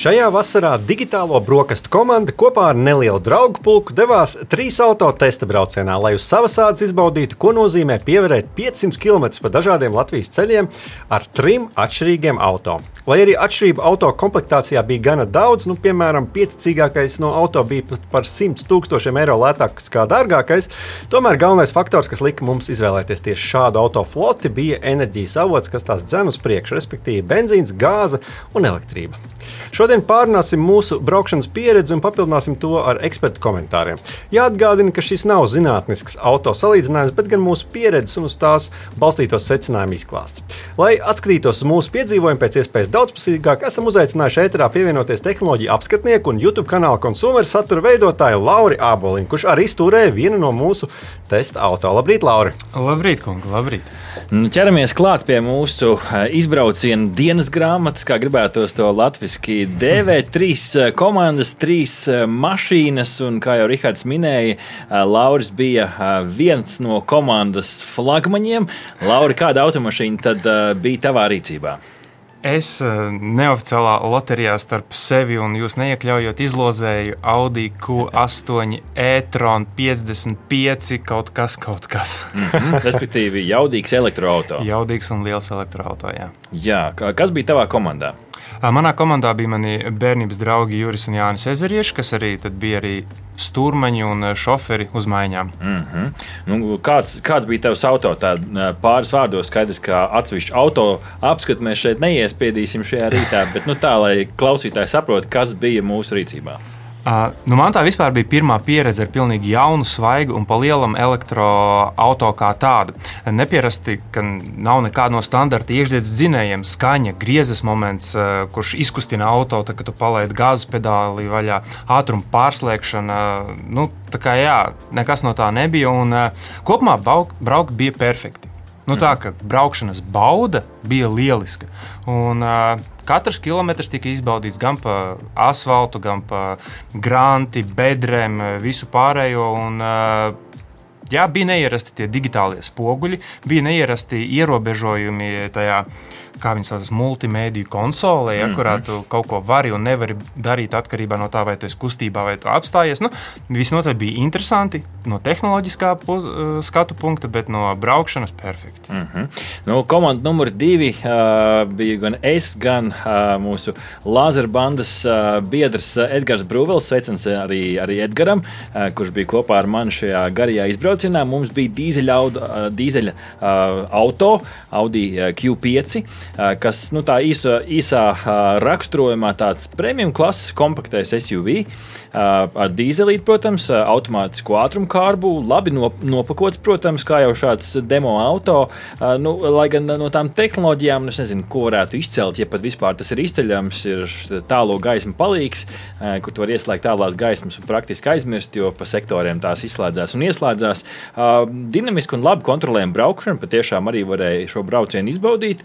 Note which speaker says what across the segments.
Speaker 1: Šajā vasarā digitālo brokastu komanda kopā ar nelielu draugu pulku devās trīs auto testa braucienā, lai uz savas ādas izbaudītu, ko nozīmē pievērēt 500 km pa dažādiem Latvijas ceļiem ar trim atšķirīgiem auto. Lai arī atšķirība auto komplektācijā bija gana daudz, nu, piemēram, pieticīgākais no auto bija par 100 tūkstošiem eiro lētāks kā dārgākais, tomēr galvenais faktors, kas lika mums izvēlēties tieši šādu auto floti, bija enerģijas avots, kas tās dzen uz priekšu, respektīvi benzīns, gāze un elektrība. Šodien pārunāsim mūsu braukšanas pieredzi un papildināsim to ar ekspertu komentāriem. Jāatgādina, ka šis nav zinātnisks auto salīdzinājums, bet gan mūsu pieredzes un uz tās balstītos secinājumu izklāsts. Lai atskatītos uz mūsu piedzīvojumu pēc iespējas daudzpusīgāk, esam uzaicinājuši ēterā pievienoties tehnoloģiju apskatnieku un YouTube kanāla konsumeru satura veidotāju Lauri Āboliņu, kurš arī stūrēja vienu no mūsu testa auto. Labrīt, Lauri!
Speaker 2: Labrīt, kungi! Labrīt!
Speaker 3: Nu, ķeramies klāt pie mūsu izbrauciena dienas grāmatas, kā gribētos to latviešu dēvēt. Trīs komandas, trīs mašīnas, un kā jau Rihards minēja, Lauris bija viens no komandas flagmaņiem. Lauri, kāda automašīna tad bija tavā rīcībā?
Speaker 2: Es neoficiālā loterijā starp sevi un jūs neiekļaujot, izlozēju Audi Q8 e-tron 55, kaut kas, kaut kas.
Speaker 3: -hmm. Respektīvi, jaudīgs elektroautorāts.
Speaker 2: Jaudīgs un liels elektroautorāts. Jā.
Speaker 3: jā, kas bija tavā komandā?
Speaker 2: Manā komandā bija mani bērnības draugi Juris un Jānis Ezerieši, kas arī bija arī stūrmaņi un šoferi uz maiņām.
Speaker 3: Mm -hmm. nu, kāds, kāds bija tavs auto? Tā, pāris vārdos skaidrs, ka atsevišķu auto apskatu mēs šeit neiespiedīsim šajā rītā, bet nu, tā, lai klausītāji saprotu, kas bija mūsu rīcībā.
Speaker 2: Uh, nu man tā vispār bija pirmā pieredze ar pilnīgi jaunu, svaigu un palielam elektroautorātu kā tādu. Nepierasti, ka nav nekāda no standarta iekšzemes dzinējiem, skaņa, griezes moments, uh, kurš izkustina auto, tad, kad tu palaidi gāzes pedāli vaļā, ātruma pārslēgšana. Nu, tā kā jā, nekas no tā nebija. Un, uh, kopumā braukt bija perfekti. Nu, tā kā braukšanas bauda bija lieliska. Un, uh, katrs kilometrs tika izbaudīts gan pa asfaltu, gan pa granti, bedrēm, visu pārējo. Un, uh, jā, bija neierasti tie digitālie spoguļi, bija neierasti ierobežojumi tajā kā viņi sauc, multimediju konsolē, ja, mm -hmm. kurā tu kaut ko vari un nevari darīt atkarībā no tā, vai tu esi kustībā vai tu apstājies. Nu, visnotaļ bija interesanti no tehnoloģiskā puz, uh, skatu punkta, bet no braukšanas perfekti.
Speaker 3: Mm -hmm. nu, komanda numur divi uh, bija gan es, gan uh, mūsu Lāzerbandas uh, biedrs Edgars Brūvels. Sveicams arī, arī Edgaram, uh, kurš bija kopā ar mani šajā garajā izbraucienā. Mums bija dīzeļa, uh, dīzeļa uh, auto, Audi Q5 kas nu, tā īsā, īsā raksturojumā tāds premium klases kompaktais SUV ar dīzelīti, protams, automātisku ātrumu kārbu, labi nopakots, protams, kā jau šāds demo auto. Nu, lai gan no tām tehnoloģijām, nu, es nezinu, ko varētu izcelt, ja pat vispār tas ir izceļams, ir tālo gaismu palīgs, kur tu vari ieslēgt tālās gaismas un praktiski aizmirst, jo pa sektoriem tās izslēdzās un ieslēdzās. Dinamiski un labi kontrolējama braukšana, patiešām arī varēja šo braucienu izbaudīt.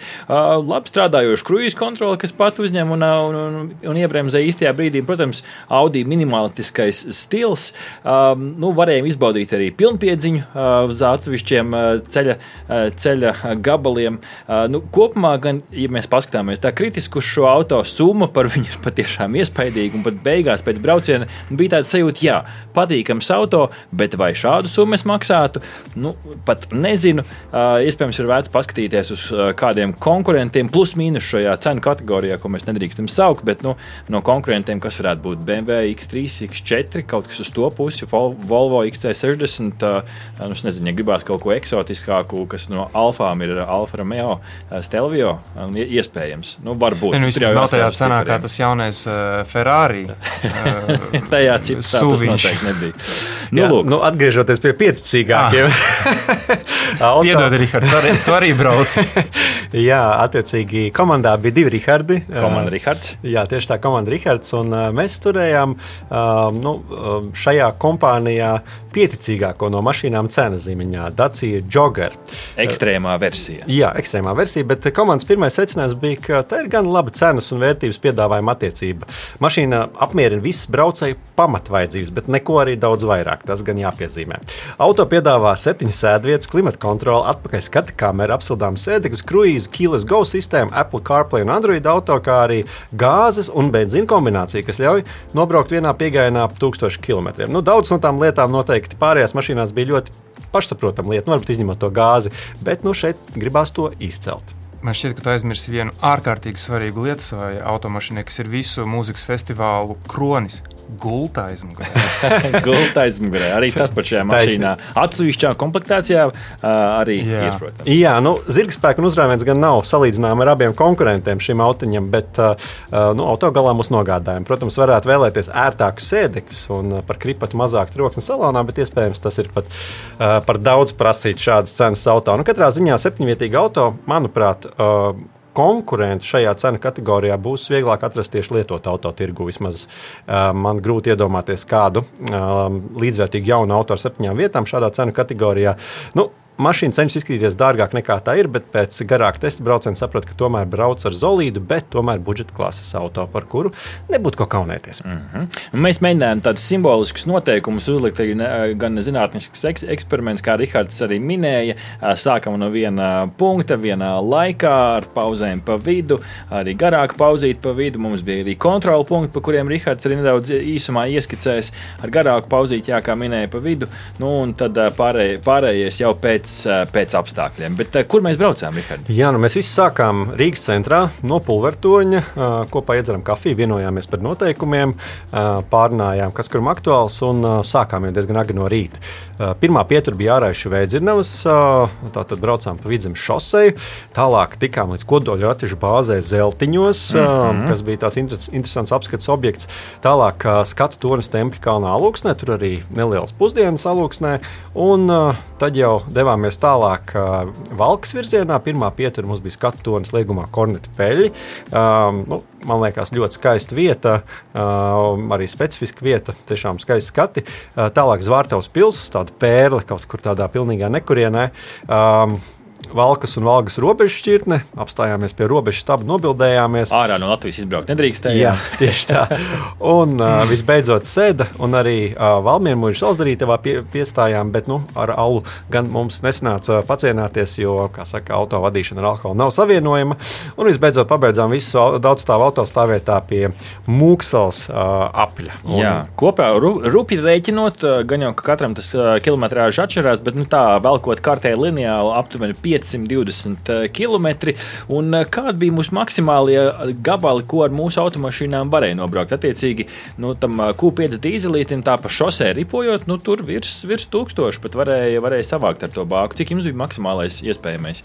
Speaker 3: Labi strādājoša kruīza kontrole, kas pat uzņem un, un, un, un iebremzē īstajā brīdī. Protams, Audi minimalistiskais stils. Um, nu, varējām izbaudīt arī pilnpiedziņu uh, uz atsevišķiem uh, ceļa, uh, ceļa gabaliem. Uh, nu, kopumā, gan, ja mēs paskatāmies tā kritiski uz šo auto, summa par viņu ir patiešām iespaidīga. Un pat beigās pēc brauciena bija tāds sajūta, jā, patīkams auto, bet vai šādu summu es maksātu? Nu, pat nezinu. Uh, iespējams, ir vērts paskatīties uz uh, kādiem konkurentiem, plus mīnus šajā cenu kategorijā, ko mēs nedrīkstam saukt, bet nu, no konkurentiem, kas varētu būt BMW X3 X4, kaut kas uz to pusi, Volvo XC60. Nu, es nezinu, ja gribās kaut ko eksotiskāku, kas no Alfām ir Alfa Romeo Stelvio. Iespējams, nu, varbūt.
Speaker 2: Nu, jau nav tajā cenā, kā tas jaunais uh, Ferrari.
Speaker 3: Uh, tajā cipsā tas noteikti nebija.
Speaker 1: Nu, Jā, lūk. nu, atgriežoties pie pieticīgākiem.
Speaker 2: Auto... Piedod, Rihard, es to arī braucu.
Speaker 1: Jā, attiecīgi komandā bija divi Rihardi.
Speaker 3: Komanda Rihards.
Speaker 1: Jā, tieši tā komanda Rihards. Un mēs turējām um, nu, šajā kompānijā vispieticīgāko no mašīnām cenas ziņā - Dacia Jogger.
Speaker 3: Ekstrēmā versija.
Speaker 1: Jā, ekstrēmā versija, bet komandas pirmais secinājums bija, ka tā ir gan laba cenas un vērtības piedāvājuma attiecība. Mašīna apmierina visas braucēju pamatvaidzības, bet neko arī daudz vairāk. Tas gan jāpiezīmē. Auto piedāvā septiņas sēdvietas, klimata kontroli, atpakaļ skatu kameru, apsildāmas sēdekļus, kruīzu, Keyless Go sistēmu, Apple CarPlay un Android auto, kā arī gāzes un benzīna kombinācija, kas ļauj nobraukt vienā piegājienā ap 1000 km. Nu, daudz no tām lietām noteikti pārējās mašīnās bija ļoti pašsaprotama lieta, nu, varbūt izņemot to gāzi, bet nu, šeit gribās to izcelt.
Speaker 2: Man šķiet, ka tu aizmirsti vienu ārkārtīgi svarīgu lietu savai automašīnai, kas ir visu mūzikas festivālu kronis. Gulta aizmugurē.
Speaker 3: Gulta aizmugurē. Arī tas pat šajā mašīnā. Atsevišķā komplektācijā uh, arī Jā. ir. Protams.
Speaker 1: Jā, nu, zirgspēka un uzrāviens gan nav salīdzināms ar abiem konkurentiem šim autiņam, bet uh, nu, auto galā mums nogādājumi. Protams, varētu vēlēties ērtākus sēdekļus un par kripatu mazāk troksni salonā, bet iespējams tas ir pat uh, par daudz prasīt šādas cenas auto. Nu, katrā ziņā septiņvietīga auto, manuprāt, uh, konkurentu šajā cenu kategorijā būs vieglāk atrast tieši lietotu autotirgu. Vismaz uh, man grūti iedomāties kādu līdzvērtīgu jaunu auto ar septiņām vietām šādā cenu kategorijā. Nu, mašīna cenšas izskatīties dārgāk nekā tā ir, bet pēc garāka testa brauciena saprot, ka tomēr brauc ar solīdu, bet tomēr budžeta klases auto, par kuru nebūtu ko kaunēties. Mm
Speaker 3: -hmm. Mēs mēģinājām tādus simboliskus noteikumus uzlikt, gan zinātnisks eks eksperiments, kā Rihards arī minēja. Sākam no viena punkta, vienā laikā, ar pauzēm pa vidu, arī garāku pauzīt pa vidu. Mums bija arī kontrola punkti, pa kuriem Rihards arī nedaudz īsumā ieskicēs ar garāku pauzīt, jā, kā minēja pa vidu. Nu, un tad pārēj, pārējais jau pēc pēc, eh, pēc apstākļiem. Bet, eh, kur mēs braucām, Rihard?
Speaker 1: Jā, nu mēs visi sākām Rīgas centrā no Pulvertoņa. Eh, kopā iedzeram kafiju, vienojāmies par noteikumiem, pārunājām, kas kuram aktuāls un sākām jau diezgan agri no rīta. Pirmā pietura bija ārējuši Veidzirnavas, tātad braucām pa vidzemes šoseju, tālāk tikām līdz kodoļu attižu bāzē Zeltiņos, mm -hmm. kas bija tās interesants apskats objekts. Tālāk skatu tornis Tempļa kalnā alūksnē, tur arī neliels pusdienas alūksnē, un tad jau devām devāmies tālāk uh, Valkas virzienā. Pirmā pietura mums bija skatu tonis liegumā Korneta peļi. Um, nu, man liekas, ļoti skaista vieta, uh, arī specifiska vieta, tiešām skaisti skati. Uh, tālāk Zvārtavas pilsēta, tāda pērle kaut kur tādā pilnīgā nekurienē. Um, Valkas un Valgas robežu šķirtne. Apstājāmies pie robežas stūra, nobildējāmies.
Speaker 3: Ārā no Latvijas izbraukt nedrīkstēja.
Speaker 1: Jā, tieši tā. Un uh, visbeidzot sēda, un arī uh, Valmiera mūža salsdarītavā pie, piestājām, bet nu, ar alu gan mums nesanāca pacienāties, jo, kā saka, auto vadīšana ar alkoholu nav savienojama. Un visbeidzot pabeidzām visu daudzstāvu autostāvvietā pie Mūksels uh, apļa.
Speaker 3: Un, Jā, kopā rupi rēķinot, gan jau ka katram tas kilometrāžs atšķirās, bet nu, tā velkot kartē lineāli aptuveni 5 520 eh, km. Un eh, kādi bija mūsu maksimālie gabali, ko ar mūsu automašīnām varēja nobraukt? Attiecīgi, nu, tam eh, Q5 dīzelītam tā pa šosē ripojot, nu, tur virs, virs tūkstoša pat varēja, varēja savākt ar to bāku. Cik jums bija maksimālais iespējamais?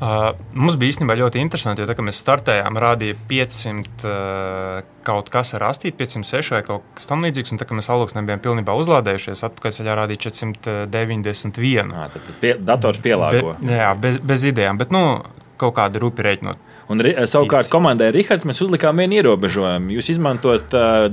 Speaker 2: Uh, mums bija īstenībā ļoti interesanti, jo tā, mēs startējām, rādīja 500 uh, kaut kas ar astīti, 506 vai kaut kas tamlīdzīgs. Un tā kā mēs alūksnē bijām pilnībā uzlādējušies, atpakaļceļā rādīja 491.
Speaker 3: À, tad pie, dators pielāgo.
Speaker 2: Be, jā, bez, bez idejām, bet nu, kaut kādi rupi rēķinot.
Speaker 3: Un savukārt komandai Rihards mēs uzlikām vienu ierobežojumu. Jūs izmantot uh,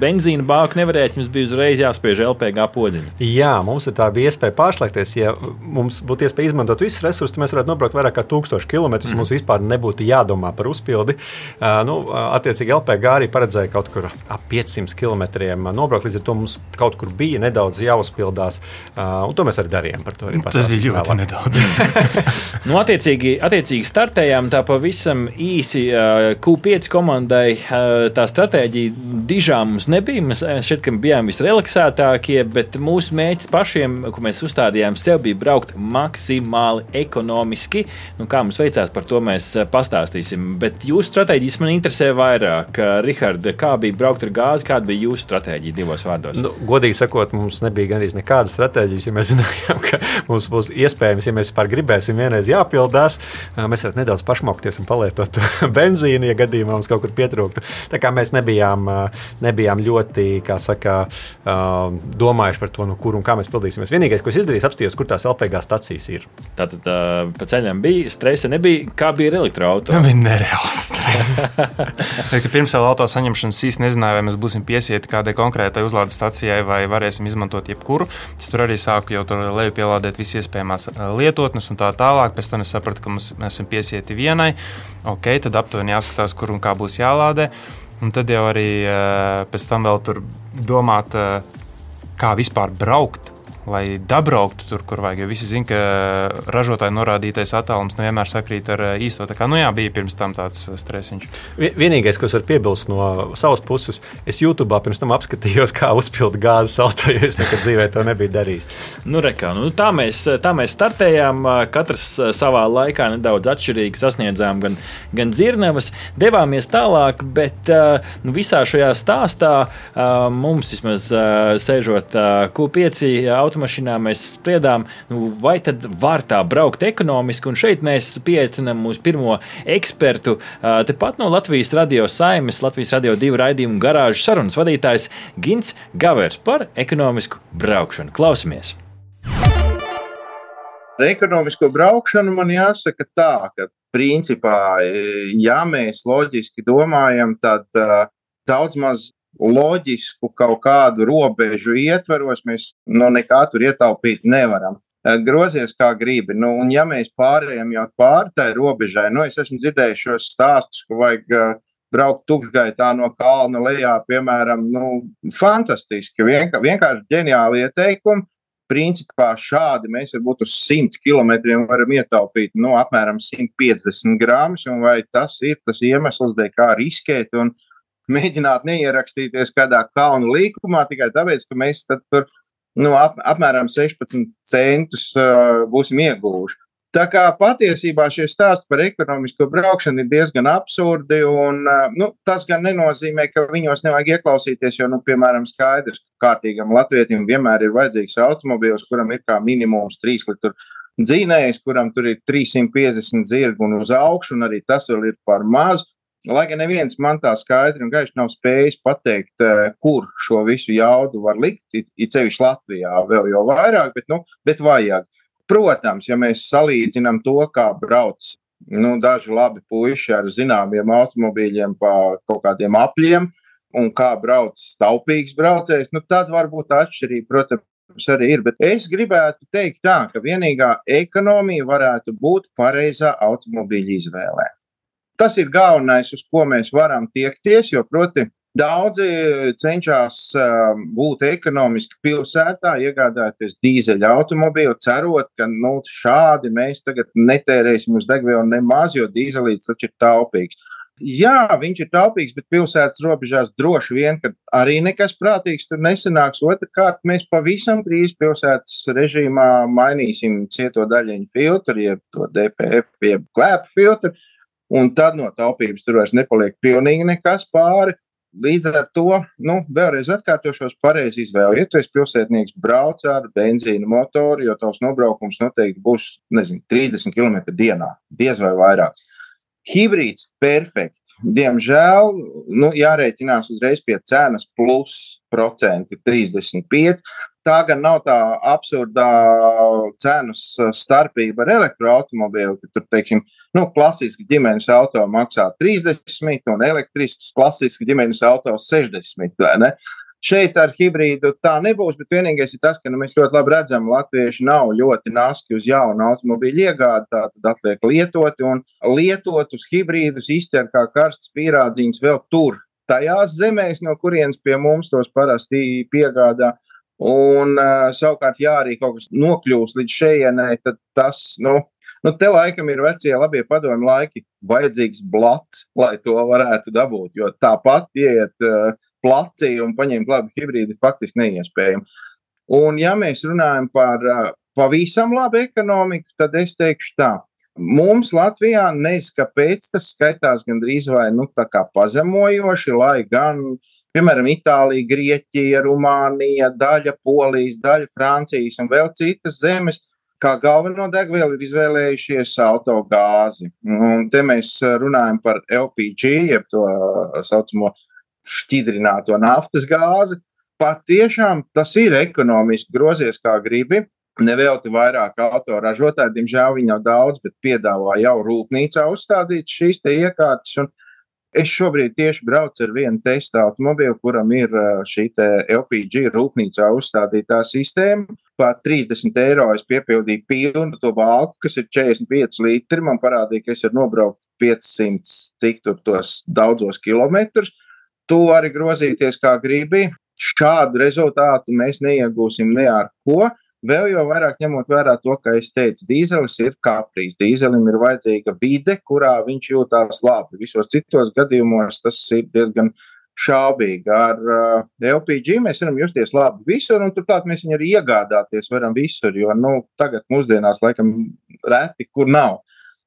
Speaker 3: benzīna bāku nevarējāt, jums bija uzreiz jāspiež LPG podziņa.
Speaker 1: Jā, mums ir tā bija iespēja pārslēgties. Ja mums būtu iespēja izmantot visus resursus, tad mēs varētu nobraukt vairāk kā 1000 km. Mm. Mums vispār nebūtu jādomā par uzpildi. Uh, nu, attiecīgi LPG arī paredzēja kaut kur ap 500 km nobraukt. Līdz ar to mums kaut kur bija nedaudz jāuzpildās. Uh, un to mēs arī darījām.
Speaker 2: Tas bija ļoti nedaudz.
Speaker 3: nu, attiecīgi, attiecīgi startējām tā pavisam pavisam īsi Q5 komandai tā stratēģija dižām mums nebija. Mēs šeit bijām visrelaksētākie, bet mūsu mērķis pašiem, ko mēs uzstādījām sev, bija braukt maksimāli ekonomiski. Nu, kā mums veicās, par to mēs pastāstīsim. Bet jūsu stratēģijas man interesē vairāk. Rihard, kā bija braukt ar gāzi, kāda bija jūsu stratēģija divos vārdos?
Speaker 1: Nu, godīgi sakot, mums nebija gandrīz nekādas stratēģijas, jo mēs zinājām, ka mums būs iespējams, ja mēs vispār gribēsim vienreiz jāpildās, mēs varētu nedaudz pašmokties un palietot lietotu benzīnu, ja gadījumā mums kaut kur pietrūktu. Tā kā mēs nebijām, nebijām ļoti, kā saka, domājuši par to, nu, kur un kā mēs pildīsimies. Vienīgais, ko es izdarīju, apstājos, kur tās LPG stacijas ir.
Speaker 3: Tātad pa ceļam bija stresa, nebija. Kā bija ar elektroautorātu?
Speaker 2: Tā bija nereāls. Pirms vēl auto saņemšanas īsti nezināju, vai mēs būsim piesieti kādai konkrētai uzlādes stacijai, vai varēsim izmantot jebkuru. Es tur arī sāku jau leju pielādēt visas iespējamās lietotnes un tā tālāk. Pēc tam es sapratu, ka mums, mēs esam piesieti vienai. Ok, tad aptuveni jāskatās, kur un kā būs jālādē. Un tad jau arī pēc tam vēl tur domāt, kā vispār braukt lai dabrauktu tur, kur vajag. Jo visi zina, ka ražotāja norādītais attālums nevienmēr sakrīt ar eh, īsto. Tā kā nu jā, bija pirms tam tāds eh, stresiņš.
Speaker 1: Vienīgais, ko es varu piebilst no savas puses, es YouTube pirms tam apskatījos, kā uzpildīt gāzes auto, jo es nekad dzīvē to nebiju darījis.
Speaker 3: Nu, rekā, nu, tā, mēs, tā mēs startējām. Katrs savā laikā nedaudz atšķirīgi sasniedzām gan, gan dzirnavas, devāmies tālāk, bet nu, visā šajā stāstā mums vismaz sēžot Q5 auto automašīnā mēs spriedām, nu, vai tad var tā braukt ekonomiski. Un šeit mēs pieaicinām mūsu pirmo ekspertu, tepat no Latvijas radio saimes, Latvijas radio divu raidījumu garāžu sarunas vadītājs Gins Gavers par ekonomisku braukšanu. Klausamies!
Speaker 4: Par ekonomisko braukšanu man jāsaka tā, ka principā, ja mēs loģiski domājam, tad uh, daudz maz loģisku kaut kādu robežu ietvaros mēs no nekā tur ietaupīt nevaram. Eh, grozies kā gribi. Nu, un, ja mēs pārējām jau pāri tai robežai, nu, es esmu dzirdējis šos stāstus, ka vajag uh, braukt tukšgaitā no kalna lejā, piemēram, nu, fantastiski, vienk vienkārši ģeniāli ieteikumi. Principā šādi mēs varbūt uz 100 km varam ietaupīt nu, apmēram 150 gramus, vai tas ir tas iemesls, dēļ kā riskēt un, mēģināt neierakstīties kādā kalnu līkumā tikai tāpēc, ka mēs tur nu, ap, apmēram 16 centus uh, būsim ieguvuši. Tā kā patiesībā šie stāsti par ekonomisko braukšanu ir diezgan absurdi, un uh, nu, tas gan nenozīmē, ka viņos nevajag ieklausīties, jo, nu, piemēram, skaidrs, ka kārtīgam latvietim vienmēr ir vajadzīgs automobīls, kuram ir kā minimums 3 litru dzinējs, kuram tur ir 350 zirgu un uz augšu, un arī tas vēl ir par mazu. Lai gan neviens man tā skaidri un gaiši nav spējis pateikt, eh, kur šo visu jaudu var likt, it sevišķi Latvijā vēl jau vairāk, bet, nu, bet vajag. Protams, ja mēs salīdzinām to, kā brauc nu, daži labi puiši ar zināmiem automobīļiem pa kaut kādiem apļiem, un kā brauc taupīgs braucējs, nu, tad varbūt atšķirība, protams, arī ir. Bet es gribētu teikt tā, ka vienīgā ekonomija varētu būt pareizā automobīļa izvēlē. Tas ir galvenais, uz ko mēs varam tiekties, jo, proti, Daudzi cenšas uh, būt ekonomiski pilsētā, iegādāties dīzeļa automobīlu, cerot, ka nu, šādi mēs tagad netērēsim uz degvielu nemaz, jo dīzelīts taču ir taupīgs. Jā, viņš ir taupīgs, bet pilsētas robežās droši vien, ka arī nekas prātīgs tur nesanāks. Otrakārt, mēs pavisam drīz pilsētas režīmā mainīsim cieto daļiņu filtru, jeb to DPF, jeb klēpu filtru un tad no taupības tur vairs nepaliek pilnīgi nekas pāri. Līdz ar to, nu, vēlreiz atkārtošos, pareizi izvēle. Ja tu esi pilsētnieks, brauc ar benzīna motoru, jo tavs nobraukums noteikti būs, nezinu, 30 km dienā, diez vai vairāk. Hibrīds perfekts. Diemžēl nu, jārēķinās uzreiz pie cenas plus procenti 35. Tā gan nav tā absurdā cenas starpība ar elektroautobīlu, ka tur, teiksim, nu, klasiski ģimenes auto maksā 30 un elektrisks klasiski ģimenes auto 60. Šeit ar hibrīdu tā nebūs, bet vienīgais ir tas, ka nu, mēs ļoti labi redzam, ka latvieši nav ļoti naski uz jaunu automobīļu iegādi. Tad atliek lietoti un lietotus hibrīdus izķer kā karstas pierādziņas vēl tur, tajās zemēs, no kurienes pie mums tos parasti piegādā. Un, uh, savukārt, ja arī kaut kas nokļūs līdz šejienei, tad tas, nu, nu, te laikam ir vecie labie padomi laiki. Vajadzīgs blats, lai to varētu dabūt. Jo tāpat iet uh, placī un paņemt labu hibrīdu faktiski neiespējami. Un, ja mēs runājam par uh, pavisam labu ekonomiku, tad es teikšu tā. Mums Latvijā nezinu, kāpēc tas skaitās gandrīz vai nu, pazemojoši, lai gan piemēram, Itālija, Grieķija, Rumānija, daļa Polijas, daļa Francijas un vēl citas zemes. Kā galveno degvielu ir izvēlējušies autogāzi. Un te mēs runājam par LPG, jeb to saucamo šķidrināto naftas gāzi. Patiešām tas ir ekonomiski grozies kā gribi. Nevelti vairāk autoražotāji, diemžēl viņi nav daudz, bet piedāvā jau rūpnīcā uzstādīt šīs iekārtas. Es šobrīd tieši braucu ar vienu testu automobīlu, kuram ir šī LPG rūpnīcā uzstādītā sistēma. Par 30 eiro es piepildīju pilnu to bāku, kas ir 45 litri. Man parādīja, ka es varu nobraukt 500 tik tur tos daudzos kilometrus. Tu vari grozīties kā gribi. Šādu rezultātu mēs neiegūsim ne ar ko. Vēl jau vairāk ņemot vērā to, ka es teicu, dīzelis ir kaprīs. Dīzelim ir vajadzīga vide, kurā viņš jūtās labi. Visos citos gadījumos tas ir diezgan šaubīgi. Ar uh, LPG mēs varam justies labi visur, un turklāt mēs viņu arī iegādāties varam visur, jo nu, tagad mūsdienās laikam reti, kur nav.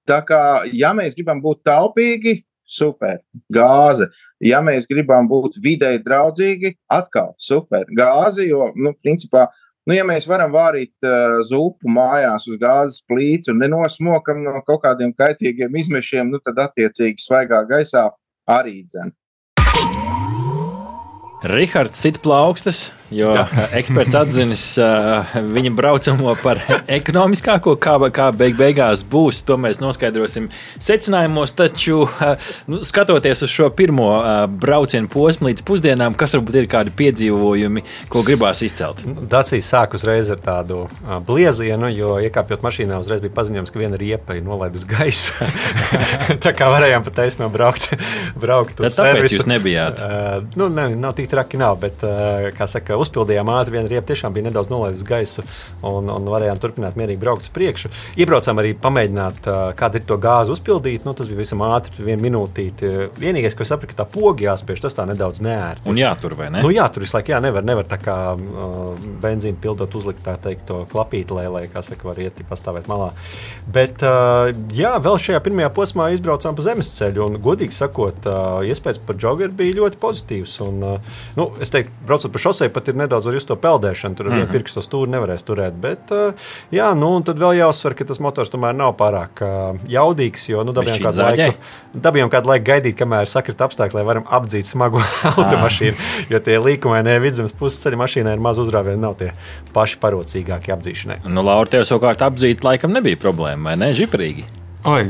Speaker 4: Tā kā, ja mēs gribam būt taupīgi, super, gāze. Ja mēs gribam būt videi draudzīgi, atkal super, gāze, jo, nu, principā, uh, Nu, ja mēs varam vārīt uh, zupu mājās uz gāzes plīts un nenosmokam no kaut kādiem kaitīgiem izmešiem, nu, tad attiecīgi svaigā gaisā arī dzēn.
Speaker 3: Rihards sit plaukstas, jo eksperts atzinis uh, viņa braucamo par ekonomiskāko, kā, kā beig beigās būs. To mēs noskaidrosim secinājumos. Taču, uh, nu, skatoties uz šo pirmo uh, braucienu posmu līdz pusdienām, kas varbūt ir kādi piedzīvojumi, ko gribās izcelt?
Speaker 1: Dacīs sāk uzreiz ar tādu bliezienu, jo iekāpjot mašīnā, uzreiz bija paziņojums, ka viena riepa ir nolaidusi gaisu. Tā kā varējām pat taisno braukt. braukt
Speaker 3: Tad tāpēc servisu. jūs nebijāt?
Speaker 1: Uh, nu, ne, nav tik traki nav, bet, uh, kā saka, uzpildījām ātri. Viena riepa tiešām bija nedaudz nolaidusi gaisu, un, un varējām turpināt mierīgi braukt uz priekšu. Iebraucām arī pamēģināt, uh, kāda ir to gāzi uzpildīt. Nu, tas bija visam ātri, viena minūtīte. Vienīgais, ko es sapratu, ka tā poga jāspiež, tas tā nedaudz neērti.
Speaker 3: Un jātur vai ne?
Speaker 1: Nu, jā, tur visu laiku jā, nevar, nevar tā kā uh, benzīnu pildot, uzlikt tā teikt, to klapīti, lai, lai kā saka, var iet pastāvēt malā. Bet, uh, jā, vēl šajā pirmajā posmā izbraucām pa zemes ceļu, un, godīgi sakot, uh, iespējas par joggeru bija ļoti pozitīvas. Un, uh, nu, es teiktu, braucot pa šosei, pat ir nedaudz just to peldēšanu. Tur mm -hmm. pirkstu stūri nevarēs turēt. Bet, uh, jā, nu, tad vēl jāuzsver, ka tas motors tomēr nav pārāk uh, jaudīgs. Jo nu, dabījām, kādu laiku, dabījām kādu laiku gaidīt, kamēr sakrita apstākļi, lai varam apdzīt smagu automašīnu. Jo tie līkumaini vidzemes pusceļa mašīnai ir maz uzrāvieni, nav tie paši parocīgākie apdzīšanai.
Speaker 3: Nu, Laura, tev savukārt apdzīt laikam nebija problēma, vai ne? Žiprīgi.
Speaker 2: Oi,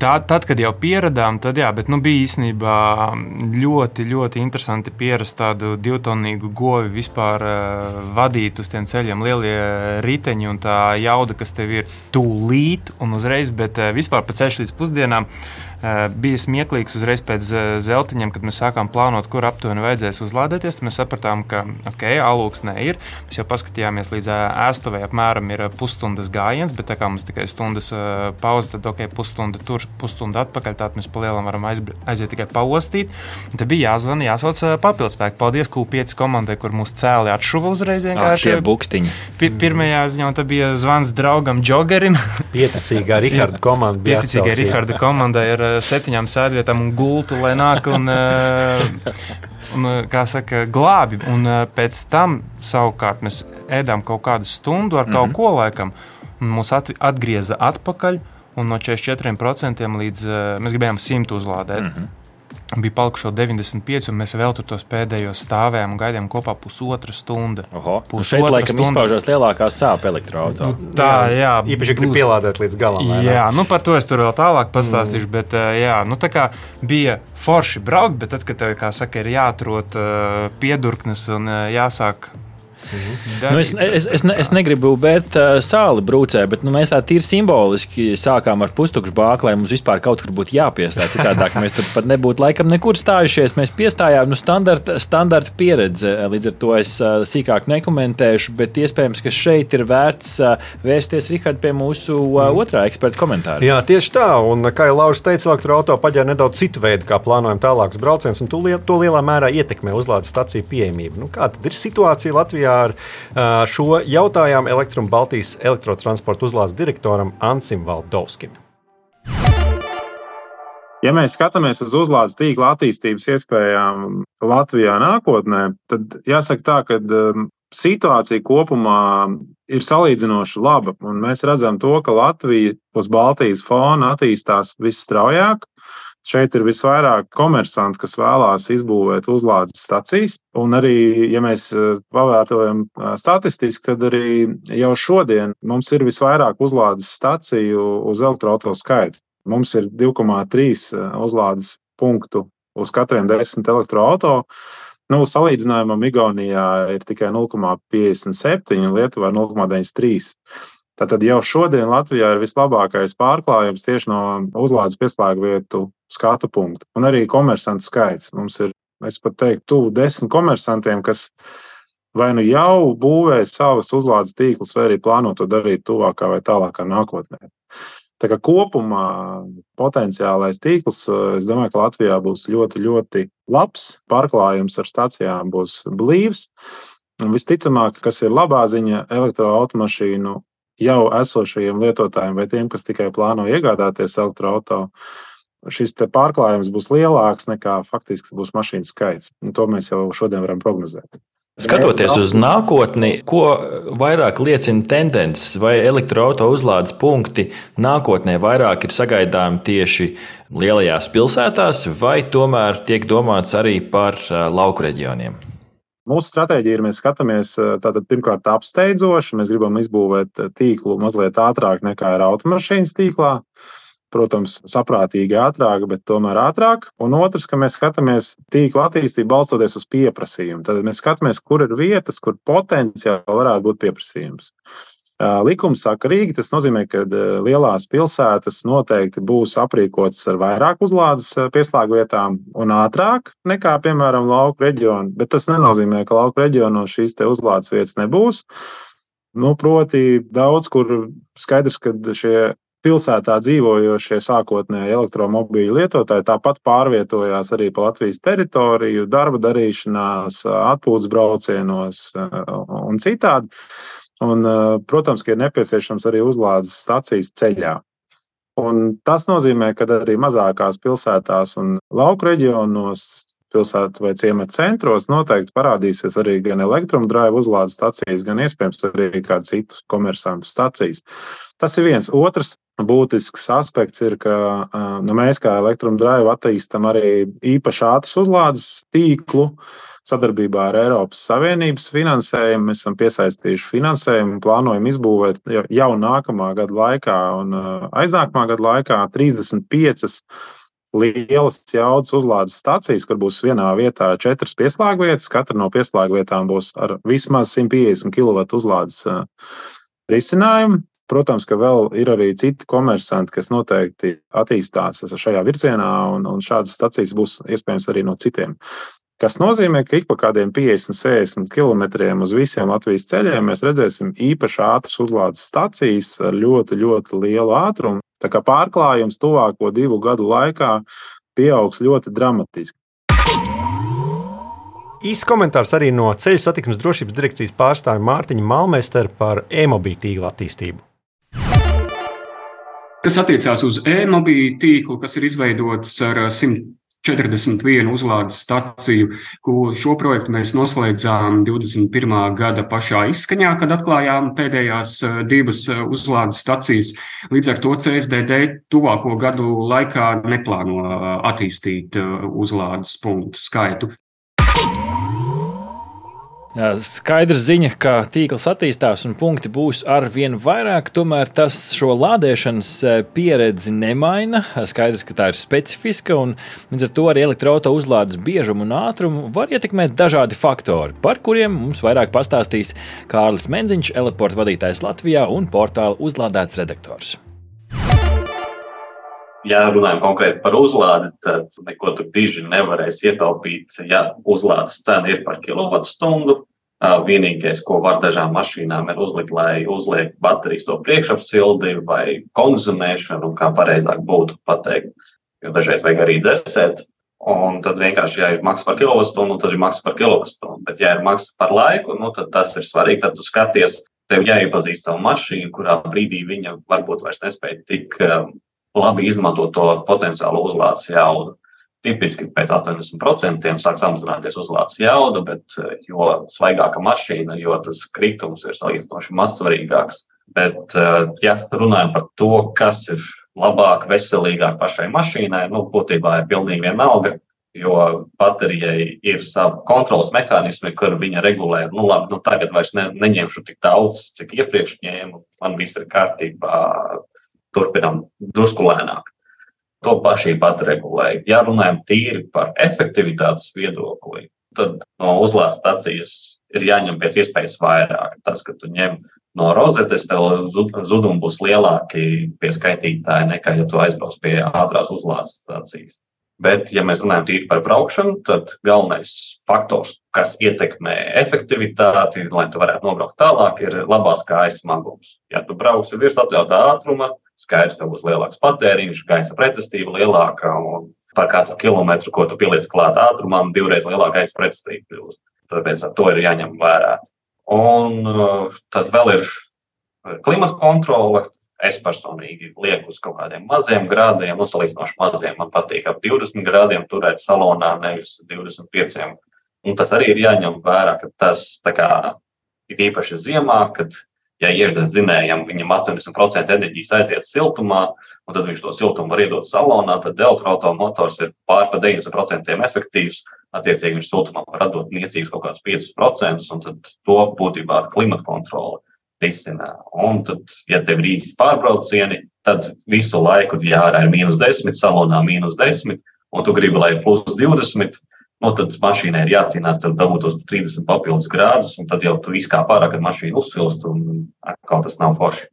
Speaker 2: Tā, tad, kad jau pieradām, tad jā, bet nu, bija īstenībā ļoti, ļoti interesanti pierast tādu divtonīgu govi vispār uh, vadīt uz tiem ceļiem, lielie riteņi un tā jauda, kas tev ir tūlīt un uzreiz, bet uh, vispār pa ceļš līdz pusdienām. Uh, bija smieklīgs uzreiz pēc eh, zeltiņiem, kad mēs sākām plānot, kur aptuveni vajadzēs uzlādēties. Tad mēs sapratām, ka ok, alūksnē ir. Mēs jau paskatījāmies līdz eh, ēstuvei, apmēram ir pusstundas gājiens, bet tā kā mums tikai stundas pauze, tad ok, pusstunda tur, pusstunda atpakaļ. Tātad mēs palielam varam aiziet tikai paostīt. Tad bija jāzvana, jāsauc papildspēku. Paldies Q5 komandai, kur mūs cēlīja atšuva uzreiz.
Speaker 3: Vienkārši ah, bukstiņi.
Speaker 2: Pir pirmajā ziņā tā bija zvans draugam Džogerim.
Speaker 1: Pieticīgā Riharda komanda.
Speaker 2: Pieticīgā Riharda komanda ir septiņām sēdvietām un gultu, lai nāk un, eh, un eh, kā saka, glābi. Un eh, pēc tam savukārt mēs ēdām kaut kādu stundu ar kaut mm -hmm. ko laikam, un mūs atgrieza atpakaļ. Un no 44% līdz mēs gribējām 100 uzlādēt. Mm -hmm bija palikuši jau 95, un mēs vēl tur tos pēdējos stāvējām un gaidījām kopā pusotru stundu.
Speaker 3: Oho, nu šeit laikam stunda. izpaužās lielākā sāpe elektroautorā.
Speaker 1: Nu, tā, jā. Īpaši grib pielādēt līdz galam.
Speaker 2: Jā, nu par to es tur vēl tālāk pastāstīšu, mm. bet jā, nu tā kā bija forši braukt, bet tad, kad tev, kā saka, ir jāatrod uh, piedurknes un uh, jāsāk.
Speaker 3: Nu, es, es, es, es negribu būt uh, sāli brūcē, bet nu, mēs tā tīri simboliski sākām ar pustukšu bāku, lai mums vispār kaut kur būtu jāpiestāj. Citādāk mēs tur pat nebūtu laikam nekur stājušies. Mēs piestājām nu, standarta, standarta pieredze. Līdz ar to es uh, sīkāk nekomentēšu, bet iespējams, ka šeit ir vērts uh, vērsties Rihard pie mūsu uh, otrā eksperta komentāra.
Speaker 1: Jā, tieši tā. Un, kā jau Lauris teica, elektroautorāta paģēra nedaudz citu veidu, kā plānojam tālākus braucienus, un to, lielā mērā ietekmē uzlādes staciju pieejamību. Nu, kāda ir situācija Latvijā? Ar šo jautājumu Elektrum Baltijas elektrotransporta uzlādes direktoram Ansim Valdovskim.
Speaker 5: Ja mēs skatāmies uz uzlādes tīkla attīstības iespējām Latvijā nākotnē, tad jāsaka tā, ka situācija kopumā ir salīdzinoši laba. Mēs redzam, to, ka Latvija uz Baltijas fona attīstās visstraujāk. Šeit ir visvairāk komersanti, kas vēlās izbūvēt uzlādes stacijas. Un arī, ja mēs eh, pavērtojam eh, statistiski, tad arī jau šodien mums ir visvairāk uzlādes staciju uz elektroautorāta skaitu. Mums ir 2,3 eh, uzlādes punktu uz katriem desmit elektroautoriem. Nu, salīdzinājumam, Igaunijā ir tikai 0,57 un Lietuvā 0,93. Tātad jau šodien Latvijā ir vislabākais pārklājums tieši no uzlādes pieslēgu vietu skatu punkta. Un arī komersantu skaits. Mums ir, es pat teiktu, tuvu desmit komersantiem, kas vai nu jau būvē savas uzlādes tīklus, vai arī plāno to darīt tuvākā vai tālākā nākotnē. Tā kā kopumā potenciālais tīkls, es domāju, ka Latvijā būs ļoti, ļoti labs. Pārklājums ar stācijām būs blīvs. Un visticamāk, kas ir labā ziņa, elektroautomašīnu jau esošajiem lietotājiem vai tiem, kas tikai plāno iegādāties elektroautomašīnu, šis pārklājums būs lielāks nekā faktiski būs mašīnu skaits. Un to mēs jau šodien varam prognozēt.
Speaker 3: Skatoties uz nākotni, ko vairāk liecina tendences, vai elektroautorāta uzlādes punkti nākotnē vairāk ir sagaidāmi tieši lielajās pilsētās, vai tomēr tiek domāts arī par lauku reģioniem?
Speaker 5: Mūsu stratēģija ir, mēs skatāmies tātad pirmkārt apsteidzoši, mēs gribam izbūvēt tīklu mazliet ātrāk nekā ir automašīnas tīklā protams, saprātīgi ātrāk, bet tomēr ātrāk. Un otrs, ka mēs skatāmies tīkla attīstību balstoties uz pieprasījumu. Tad mēs skatāmies, kur ir vietas, kur potenciāli varētu būt pieprasījums. Likums saka, Rīga. Tas nozīmē, ka lielās pilsētas noteikti būs aprīkotas ar vairāk uzlādes pieslēgu vietām un ātrāk nekā, piemēram, lauku reģionu. Bet tas nenozīmē, ka lauku reģionos šīs uzlādes vietas nebūs. Nu, proti, daudz kur skaidrs, ka šie pilsētā dzīvojošie sākotnēji elektromobīļu lietotāji tāpat pārvietojās arī pa Latvijas teritoriju, darba darīšanās, atpūtas braucienos un citādi. Un, protams, ka ir nepieciešams arī uzlādes stācijas ceļā. Un tas nozīmē, ka arī mazākās pilsētās un lauku reģionos pilsētu vai ciemata centros noteikti parādīsies arī gan elektromobīļu uzlādes stācijas, gan iespējams arī kādu citu komersantu stācijas. Tas ir viens. Otrs būtisks aspekts ir, ka nu, mēs kā elektromobīļu attīstām arī īpaši ātras uzlādes tīklu. Sadarbībā ar Eiropas Savienības finansējumu mēs esam piesaistījuši finansējumu un plānojam izbūvēt jau nākamā gada laikā un aiznākamā gada laikā 35 lielas jaudas uzlādes stācijas, kur būs vienā vietā četras pieslēgvietas. Katra no pieslēgvietām būs ar vismaz 150 kW uzlādes risinājumu. Protams, ka vēl ir arī citi komersanti, kas noteikti attīstās šajā virzienā, un, un šādas stacijas būs iespējams arī no citiem. Tas nozīmē, ka ik pa kādiem 50, 60 km uz visiem Latvijas ceļiem mēs redzēsim īpaši ātras uzlādes stacijas ar ļoti, ļoti lielu ātrumu. Tā kā pārklājums tuvāko divu gadu laikā pieaugs ļoti dramatiski.
Speaker 1: Īsts komentārs arī no Ceļu satiksmes drošības direkcijas pārstāvja Mārtiņa Malmestera par e-mobīļu tīkla attīstību
Speaker 6: kas attiecās uz e-mobīļu tīklu, kas ir izveidots ar 141 uzlādes staciju, ko šo projektu mēs noslēdzām 21. gada pašā izskaņā, kad atklājām pēdējās divas uzlādes stacijas. Līdz ar to CSDD tuvāko gadu laikā neplāno attīstīt uzlādes punktu skaitu.
Speaker 3: Skaidrs ziņa, ka tīkls attīstās un punkti būs ar vien vairāk, tomēr tas šo lādēšanas pieredzi nemaina. Skaidrs, ka tā ir specifiska un līdz ar to arī elektroautorāta uzlādes biežumu un ātrumu var ietekmēt dažādi faktori, par kuriem mums vairāk pastāstīs Kārlis Menziņš, eleporta vadītājs Latvijā un portāla uzlādēts redaktors.
Speaker 7: Ja runājam konkrēti par uzlādi, tad neko tur diži nevarēs ietaupīt, ja uzlādes cena ir par kilovatstundu. Vienīgais, ko var dažām mašīnām ir uzlikt, lai uzliek baterijas to priekšapsildi vai konzumēšanu, kā pareizāk būtu pateikt, jo dažreiz vajag arī dzēsēt. Un tad vienkārši, ja ir maksa par kilovatstundu, tad ir maksa par kilovatstundu. Bet, ja ir maksa par laiku, nu, tad tas ir svarīgi. Tad tu skaties, tev jāiepazīst savu mašīnu, kurā brīdī viņa varbūt vairs nespēja tik labi izmantot to potenciālo uzlādes jaudu. Tipiski pēc 80% sāk samazināties uzlādes jauda, bet jo svaigāka mašīna, jo tas kritums ir salīdzinoši mazsvarīgāks. Bet, ja runājam par to, kas ir labāk, veselīgāk pašai mašīnai, nu, būtībā ir pilnīgi vienalga, jo baterijai ir savi kontrols mehānismi, kur viņa regulē, nu, labi, nu, tagad vairs ne, neņemšu tik daudz, cik iepriekš ņēmu, man viss ir kārtībā, turpinām drusku lēnāk. to paši pat regulēja. Ja runājam tīri par efektivitātes viedokli, tad no uzlādes stācijas ir jāņem pēc iespējas vairāk. Tas, ka tu ņem no rozetes, tev zudumi būs lielāki pie skaitītāja nekā, ja tu aizbrauc pie ātrās uzlādes stācijas. Bet, ja mēs runājam tīri par braukšanu, tad galvenais faktors, kas ietekmē efektivitāti, lai tu varētu nobraukt tālāk, ir labās kājas smagums. Ja tu brauksi virs atļautā ātruma, skaidrs, tev būs lielāks patēriņš, gaisa pretestība lielāka un par katru kilometru, ko tu pieliec klāt ātrumam, divreiz lielāka gaisa pretestība kļūst. Tāpēc to ir jāņem vērā. Un uh, tad vēl ir klimata kontrole, Es personīgi lieku uz kaut kādiem maziem grādiem, nu, salīdzinoši maziem. Man patīk ap 20 grādiem turēt salonā, nevis 25. Un tas arī ir jāņem vērā, ka tas kā, ir īpaši ziemā, kad, ja ierzes dzinējam, viņam 80% enerģijas aiziet siltumā, un tad viņš to siltumu var iedot salonā, tad elektroautomotors ir pār pa 90% efektīvs. Attiecīgi viņš siltumam var atdot niecīgus kaut kādus 5%, un tad to būtībā klimata kontrole risina. Un tad, ja tev ir īsi pārbraucieni, tad visu laiku, ja ārā ir mīnus 10, salonā mīnus 10, un tu gribi, lai ir plus 20, nu, tad mašīnai ir jācīnās, tad dabūt tos 30 papildus grādus, un tad jau tu izkāp ārā, kad mašīna uzsilst, un atkal tas nav forši.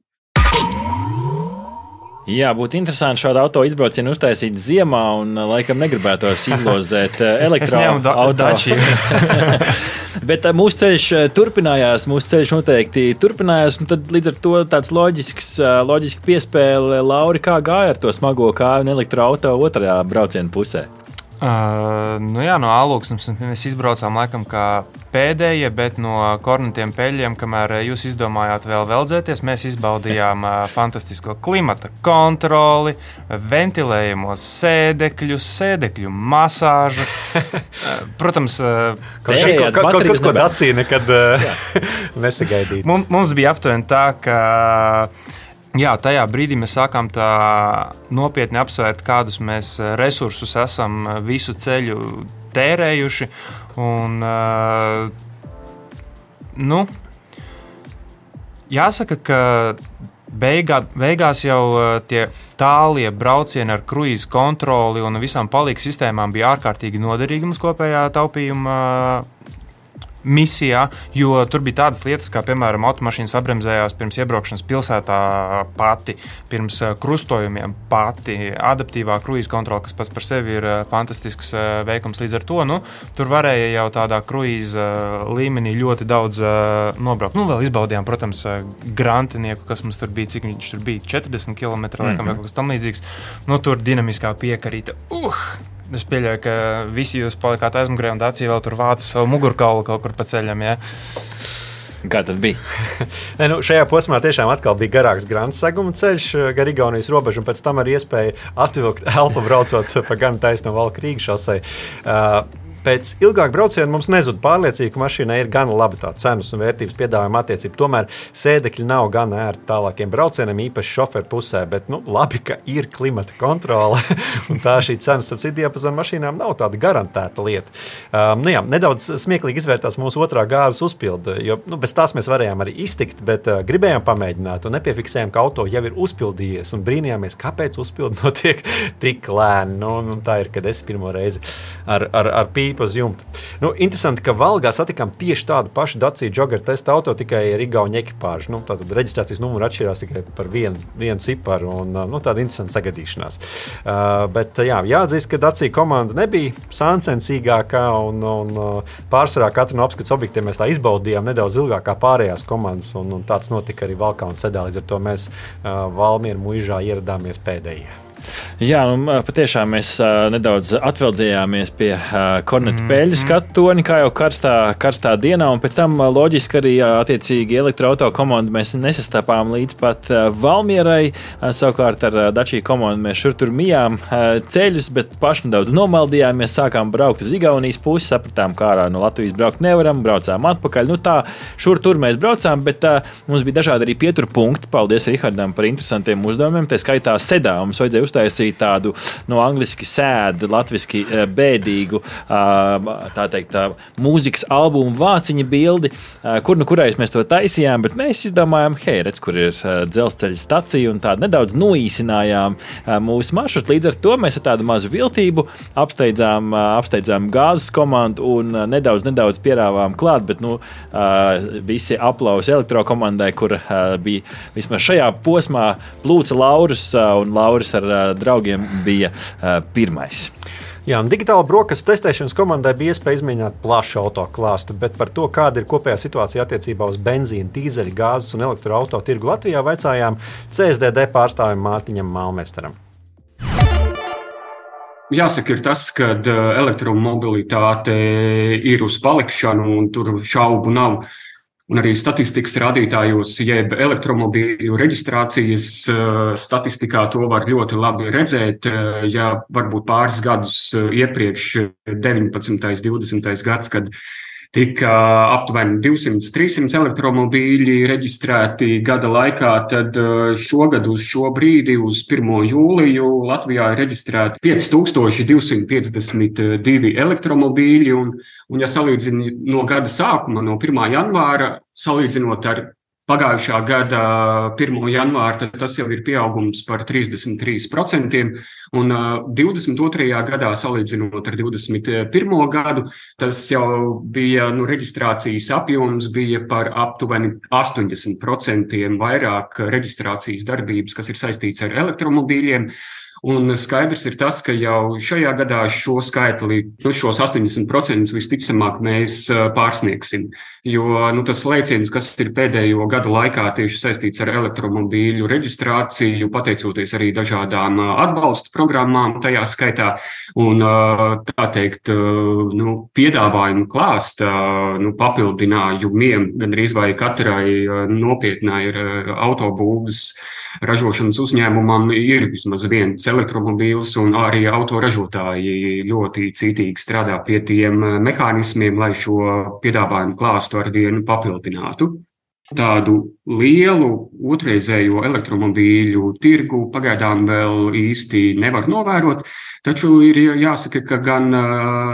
Speaker 3: Jā, būtu interesanti šādu auto izbraucienu uztaisīt ziemā, un laikam negribētos izlozēt elektroautorātu. Bet uh, mūsu ceļš uh, turpinājās, mūsu ceļš noteikti turpinājās. Tad līdz ar to tāds loģisks, uh, loģiski piespēle Lauri, kā gāja ar to smago kāju un elektroautorātu otrajā brauciena pusē.
Speaker 2: Uh, nu jā, no Alūksnes mēs izbraucām laikam kā pēdējie, bet no kornetiem peļiem, kamēr jūs izdomājāt vēl veldzēties, mēs izbaudījām uh, fantastisko klimata kontroli, ventilējamos sēdekļus, sēdekļu masāžu. Protams, uh,
Speaker 1: kaut kas, ko, kaut kas, ko Dacija nekad uh, nesagaidīja.
Speaker 2: Mums, mums bija aptuveni tā, ka Jā, tajā brīdī mēs sākām nopietni apsvērt, kādus mēs eh, resursus esam eh, visu ceļu tērējuši. Un, uh, nu, jāsaka, ka beigā, beigās jau tie tālie braucieni ar kruīzu kontroli un visām palīgu sistēmām bija ārkārtīgi noderīgi mums kopējā taupījuma misijā, jo tur bija tādas lietas, kā piemēram automašīnas apbremzējās pirms iebraukšanas pilsētā pati, pirms eh, krustojumiem pati, adaptīvā kruīza kontrole, kas pats par sevi ir eh, fantastisks eh, veikums. Līdz ar to nu, tur varēja jau tādā kruīza līmenī ļoti daudz nobraukt. Nu, vēl izbaudījām, protams, grantinieku, kas mums tur bija, cik viņš tur bija 40 km mm -hmm. vai kaut kas tamlīdzīgs. Nu, tur dinamiskā piekarīta. Uh! Es pieļauju, ka visi jūs palikāt aizmugurē un Dācija vēl tur vāca savu mugurkaulu kaut kur pa ceļam. Ja?
Speaker 3: Kā tas bija?
Speaker 1: ne, nu, šajā posmā tiešām bija garāks grāmatas seguma ceļš gar Igaunijas robežu, un pēc tam arī iespēja atvilkt elpu braucot pa gan taisno valku Rīgas šosei. Uh, pēc ilgāka brauciena mums nezūd pārliecība, ka mašīnai ir gan laba tā cenas un vērtības piedāvājuma attiecība. Tomēr sēdekļi nav gan ērti tālākiem braucieniem, īpaši šoferu pusē, bet nu, labi, ka ir klimata kontrole. tā šī cenas ap citu diapazonu mašīnām nav tāda garantēta lieta. Um, nu jā, nedaudz smieklīgi izvērtās mūsu otrā gāzes uzpilde, jo nu, bez tās mēs varējām arī iztikt, bet uh, gribējām pamēģināt un nepiefiksējām, ka auto jau ir uzpildījies un brīnījāmies, kāpēc uzpildi notiek tik lēni. Nu, nu, tā ir, kad es pirmo reizi ar, ar, ar pīpu pa jumta. Nu, interesanti, ka Valgā satikām tieši tādu pašu Daciju joggeru testa auto, tikai ar Igaunu ekipāžu. Nu, tātad reģistrācijas numuru atšķirās tikai par vienu, vienu ciparu un nu, tāda interesanta sagadīšanās. Uh, bet jā, jāatzīst, ka Dacija komanda nebija sāncensīgākā un, un uh, pārsvarā katru no apskates objektiem mēs tā izbaudījām nedaudz ilgāk kā pārējās komandas. Un, un tāds notika arī Valkā un Sedā. Līdz ar to mēs uh, Valmieru muižā ieradāmies pēdējie.
Speaker 3: Jā, nu, patiešām mēs uh, nedaudz atveldzējāmies pie uh, kornetu mm. peļu skatu toni, kā jau karstā, karstā dienā, un pēc tam uh, loģiski arī uh, attiecīgi elektroautorāta komandu mēs nesastāpām līdz pat uh, Valmierai. Uh, savukārt ar uh, Dačiju komandu mēs šur tur mijām uh, ceļus, bet paši nedaudz nomaldījāmies, sākām braukt uz Igaunijas pusi, sapratām, kā ārā no Latvijas braukt nevaram, braucām atpakaļ. Nu tā, šur tur mēs braucām, bet uh, mums bija dažādi arī pieturpunkti. Paldies Rihardam par interesantiem uzdevumiem, tā skaitā sedā mums vajadzēja uztaisīt tādu no angliski sēdu, latviešu bēdīgu, tā teikt, mūzikas albumu vāciņa bildi, kur nu kurais mēs to taisījām, bet mēs izdomājām, hei, redz, kur ir dzelzceļa stacija un tādu nedaudz noīsinājām mūsu maršrutu. Līdz ar to mēs ar tādu mazu viltību apsteidzām, apsteidzām gāzes komandu un nedaudz, nedaudz pierāvām klāt, bet nu, visi aplausi elektrokomandai, kur bija vismaz šajā posmā plūca Lauris, un Lauris ar draugiem bija pirmais.
Speaker 1: Jā, digitāla brokastu testēšanas komandai bija iespēja izmēģināt plašu auto klāstu, bet par to, kāda ir kopējā situācija attiecībā uz benzīna, dīzeļa, gāzes un elektroautorāta tirgu Latvijā, vaicājām CSDD pārstāvim Mārtiņam Malmesteram.
Speaker 6: Jāsaka, ir tas, ka elektromobilitāte ir uz palikšanu, un tur šaubu nav. Un arī statistikas rādītājos, jeb elektromobīļu reģistrācijas statistikā, to var ļoti labi redzēt. Ja varbūt pāris gadus iepriekš, 19. un 20. gads, kad tika aptuveni 200-300 elektromobīļi reģistrēti gada laikā, tad uh, šogad uz šo brīdi, uz 1. jūliju, Latvijā ir reģistrēti 5252 elektromobīļi. Un, un ja salīdzina no gada sākuma, no 1. janvāra, salīdzinot ar pagājušā gada 1. janvāra, tas jau ir pieaugums par 33%. Un 22. gadā, salīdzinot ar 21. gadu, tas jau bija nu, reģistrācijas apjoms bija par aptuveni 80% vairāk reģistrācijas darbības, kas ir saistīts ar elektromobīļiem. Un skaidrs ir tas, ka jau šajā gadā šo skaitli, nu, šos 80% visticamāk mēs pārsniegsim. Jo nu, tas lēciens, kas ir pēdējo gadu laikā tieši saistīts ar elektromobīļu reģistrāciju, pateicoties arī dažādām atbalsta programmām, tajā skaitā, un tā teikt, nu, piedāvājumu klāsta nu, papildinājumiem, gandrīz vai katrai nopietnai autobūvas ražošanas uzņēmumam ir vismaz viens elektromobīls, un arī autoražotāji ļoti cītīgi strādā pie tiem mehānismiem, lai šo piedāvājumu klāstu ar vienu papildinātu. Tādu lielu otrreizējo elektromobīļu tirgu pagaidām vēl īsti nevar novērot, taču ir jāsaka, ka gan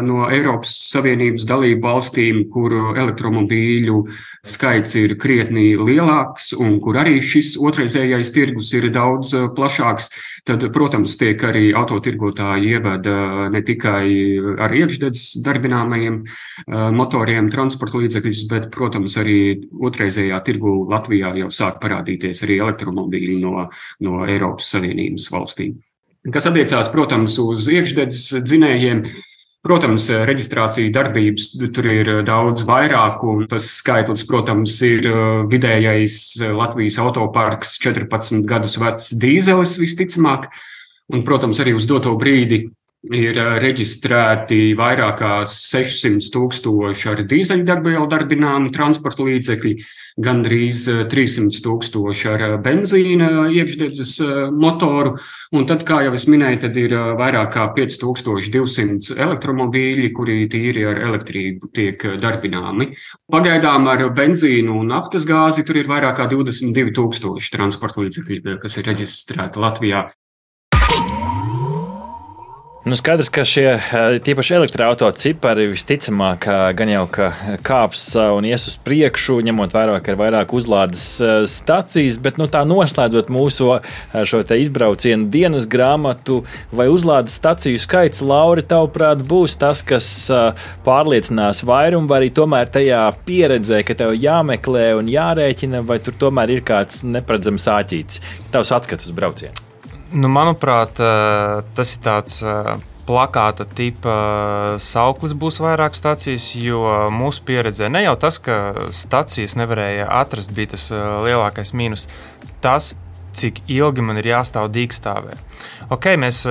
Speaker 6: no Eiropas Savienības dalību valstīm, kur elektromobīļu skaits ir krietni lielāks un kur arī šis otrreizējais tirgus ir daudz plašāks, tad, protams, tiek arī autotirgotāji ievada ne tikai ar iekšdedzes darbināmajiem motoriem transporta līdzekļus, bet, protams, arī otrreizējā tirgu Latvijā jau sāk parādīties arī elektromobīļi no, no Eiropas Savienības valstīm. Kas attiecās, protams, uz iekšdedzes dzinējiem, Protams, reģistrācija darbības tur ir daudz vairāk, un tas skaitlis, protams, ir vidējais Latvijas autoparks 14 gadus vecs dīzelis visticamāk. Un, protams, arī uz doto brīdi ir reģistrēti vairāk kā 600 tūkstoši ar dīzeļdegvielu darbināmu transporta līdzekļi, gandrīz 300 tūkstoši ar benzīna iekšdedzes motoru. Un tad, kā jau es minēju, tad ir vairāk kā 5200 elektromobīļi, kuri tīri ar elektrību tiek darbināmi. Pagaidām ar benzīnu un naftas gāzi tur ir vairāk kā 22 tūkstoši transporta līdzekļi, kas ir reģistrēti Latvijā.
Speaker 3: Nu, skaidrs, ka šie eh, tīpaši elektroautorāta cipari visticamāk eh, gan jau kāps eh, un ies uz priekšu, ņemot vērā, ka ir vairāk uzlādes stacijas, bet nu, tā noslēdzot mūsu izbraucienu dienas grāmatu, vai uzlādes staciju skaits, Lauri, tavuprāt, būs tas, kas pārliecinās vairumu, vai arī tomēr tajā pieredzē, ka tev jāmeklē un jārēķina, vai tur tomēr ir kāds neparedzams āķītis, tavs atskats uz braucienu?
Speaker 2: Nu, manuprāt, tas ir tāds plakāta tipa sauklis būs vairāk stācijas, jo mūsu pieredzē ne jau tas, ka stācijas nevarēja atrast, bija tas lielākais mīnus. Tas, cik ilgi man ir jāstāv dīkstāvē. Ok, mēs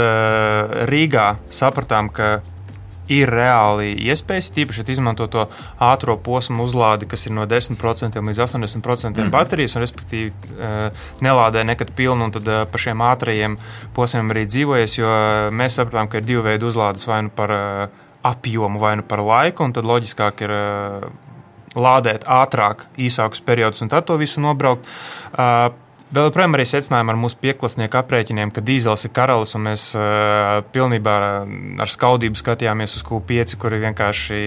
Speaker 2: Rīgā sapratām, ka ir reāli iespējas, tīpaši izmantot to ātrā posmu uzlādi, kas ir no 10% līdz 80% mm. baterijas, un respektīvi eh, nelādē nekad pilnu, un tad eh, pa šiem ātrajiem posmiem arī dzīvojas, jo mēs sapratām, ka ir divi veidi uzlādes vai nu par eh, apjomu, vai nu par laiku, un tad loģiskāk ir lādēt ātrāk, īsākus periodus un tad to visu nobraukt. Vēl joprojām arī secinājām ar mūsu pieklasnieku aprēķiniem, ka dīzels ir karalis, un mēs uh, pilnībā ar skaudību skatījāmies uz Q5, kur ir vienkārši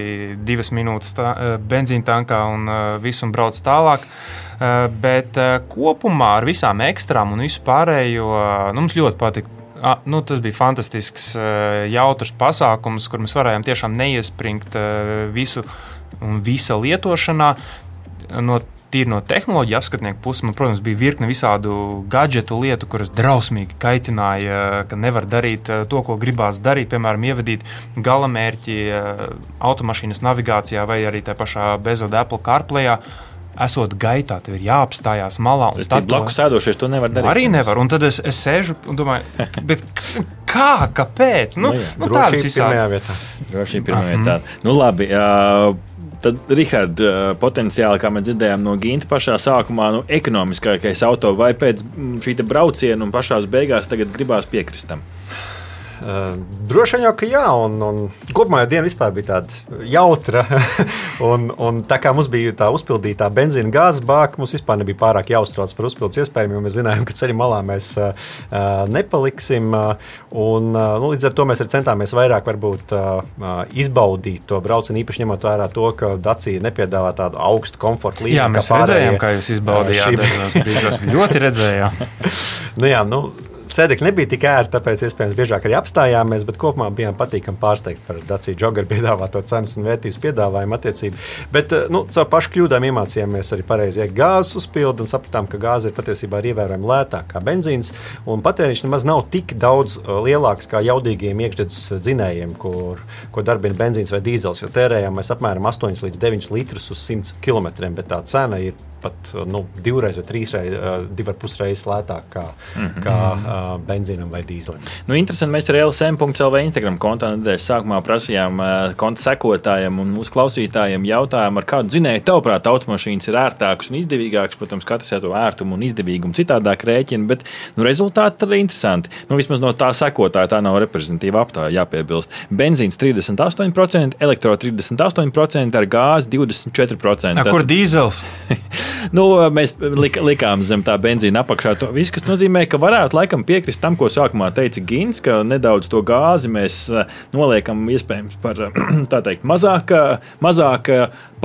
Speaker 2: divas minūtes tā, uh, benzīna tankā un uh, visu un brauc tālāk. Uh, bet uh, kopumā ar visām ekstrām un visu pārējo uh, nu, mums ļoti patika. Ah, nu, tas bija fantastisks, jautrs pasākums, kur mēs varējām tiešām neiespringt visu un visa lietošanā. No tīri no tehnoloģija apskatnieku puses, man, protams, bija virkne visādu gadgetu lietu, kuras drausmīgi kaitināja, ka nevar darīt eh, to, ko gribās darīt. Piemēram, ievadīt galamērķi eh, automašīnas navigācijā vai arī tajā pašā bezoda Apple CarPlay. Esot gaitā, tev ir jāapstājās malā.
Speaker 3: Tad blakus sēdošies, to nevar darīt.
Speaker 2: Arī nevar. Un tad es, es sēžu un domāju, kā, kāpēc? Nu,
Speaker 1: nu, nu, tā ir pirmajā vietā.
Speaker 3: Droši vien pirmajā vietā. Nu, labi. Uh, Tad, Rihard, potenciāli, kā mēs dzirdējām no Ginta pašā sākumā, nu, ekonomiskākais auto vai pēc šī brauciena un pašās beigās tagad gribās piekrist tam?
Speaker 1: Uh, droši vien jau, ka jā, un, un kopumā jau diena bija tāda jautra. un, un tā kā mums bija tā uzpildītā benzīna gāzes bāka, mums vispār nebija pārāk jāuztrauc par uzpildes iespējām, jo mēs zinājām, ka ceļa malā mēs uh, nepaliksim. Un, uh, nu, līdz ar to mēs centāmies vairāk varbūt, uh, izbaudīt to braucienu, īpaši ņemot vērā to, ka Dacija nepiedāvā tādu augstu komforta līmeni.
Speaker 2: Jā, mēs redzējām, kā jūs izbaudījāt. Šī... ļoti redzējām.
Speaker 1: nu, jā, nu, sēdekļi nebija tik ērti, tāpēc iespējams biežāk arī apstājāmies, bet kopumā bijām patīkami pārsteigti par Dāciju Džogaru piedāvāto cenas un vērtības piedāvājumu attiecību. Bet eh, nu, caur pašu kļūdām iemācījāmies arī pareizi gāzes uzpildi un sapratām, ka gāze ir patiesībā ievērojami lētāka kā benzīns, un patēriņš nemaz nav tik daudz eh, lielāks kā jaudīgiem iekšzemes dzinējiem, kur, ko darbina benzīns vai dīzels, jo tērējam mēs apmēram 8 līdz 9 litrus uz 100 km, bet tā cena ir pat nu, divreiz vai trīsreiz, divas pusreizes lētāk kā, mm -hmm. kā uh, benzīnam vai dīzelim.
Speaker 3: Nu, interesanti, mēs ar LSM.CLV Instagram kontā nedēļas sākumā prasījām uh, konta sekotājiem un mūsu klausītājiem jautājumu, ar kādu dzinēju tavuprāt automašīnas ir ērtākas un izdevīgākas. Protams, katrs jau to ērtumu un izdevīgumu citādāk rēķina, bet nu, rezultāti ir interesanti. Nu, vismaz no tā sekotāja tā nav reprezentatīva aptāja, jāpiebilst. Benzīns 38%, elektro 38%, ar gāzi 24%.
Speaker 2: A, kur dīzels?
Speaker 3: nu, mēs lik, likām zem tā benzīna apakšā to visu, kas nozīmē, ka varētu laikam piekrist tam, ko sākumā teica Gins, ka nedaudz to gāzi mēs eh, noliekam iespējams par tā teikt mazāk, mazāk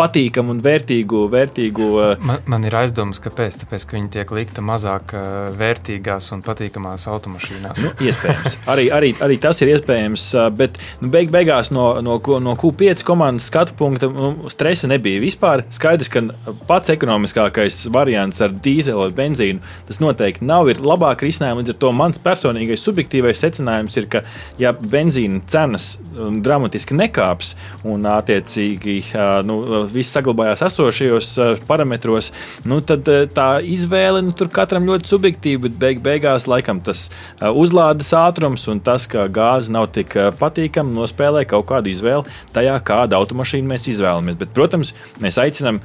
Speaker 3: patīkamu un vērtīgu. vērtīgu
Speaker 2: eh, man, man ir aizdomas, kāpēc. Tāpēc, ka viņi tiek likta mazāk eh, vērtīgās un patīkamās automašīnās.
Speaker 3: Nu, iespējams. arī, arī, arī tas ir iespējams, bet nu, beig, beigās no, no, no Q5 komandas skatu punkta nu, stresa nebija vispār. Skaidrs, ka pats ekonomiskākais variants ar dīzeli vai benzīnu tas noteikti nav labāk risinājums. Līdz ar to mans personīgais subjektīvais secinājums ir, ka ja benzīna cenas um, dramatiski nekāps un attiecīgi nu, viss saglabājās esošajos parametros, nu, tad tā izvēle nu, tur katram ļoti subjektīva, bet beig beigās laikam tas uzlādes ātrums un tas, ka gāze nav tik patīkama, nospēlē kaut kādu izvēli tajā, kādu automašīnu mēs izvēlamies. Bet, protams, mēs aicinām,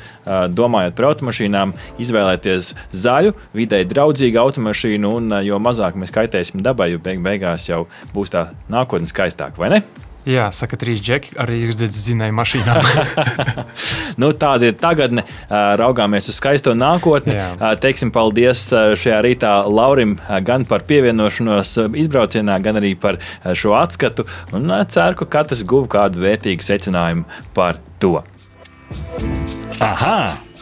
Speaker 3: domājot par automašīnām, izvēlēties zaļu, videi draudzīgu automašīnu, un jo mazāk mēs kaitēsim dabai, jo beig beigās jau būs tā nākotne skaistāka, vai ne?
Speaker 2: Jā, saka, trīs džeki arī iekšzemes zinēja mašīnā.
Speaker 3: nu, tāda ir tagadne. Raugāmies uz skaisto nākotni. Jā. Teiksim paldies šajā rītā Laurim gan par pievienošanos izbraucienā, gan arī par šo atskatu. Un ceru, ka katrs guva kādu vērtīgu secinājumu par to.
Speaker 8: Aha!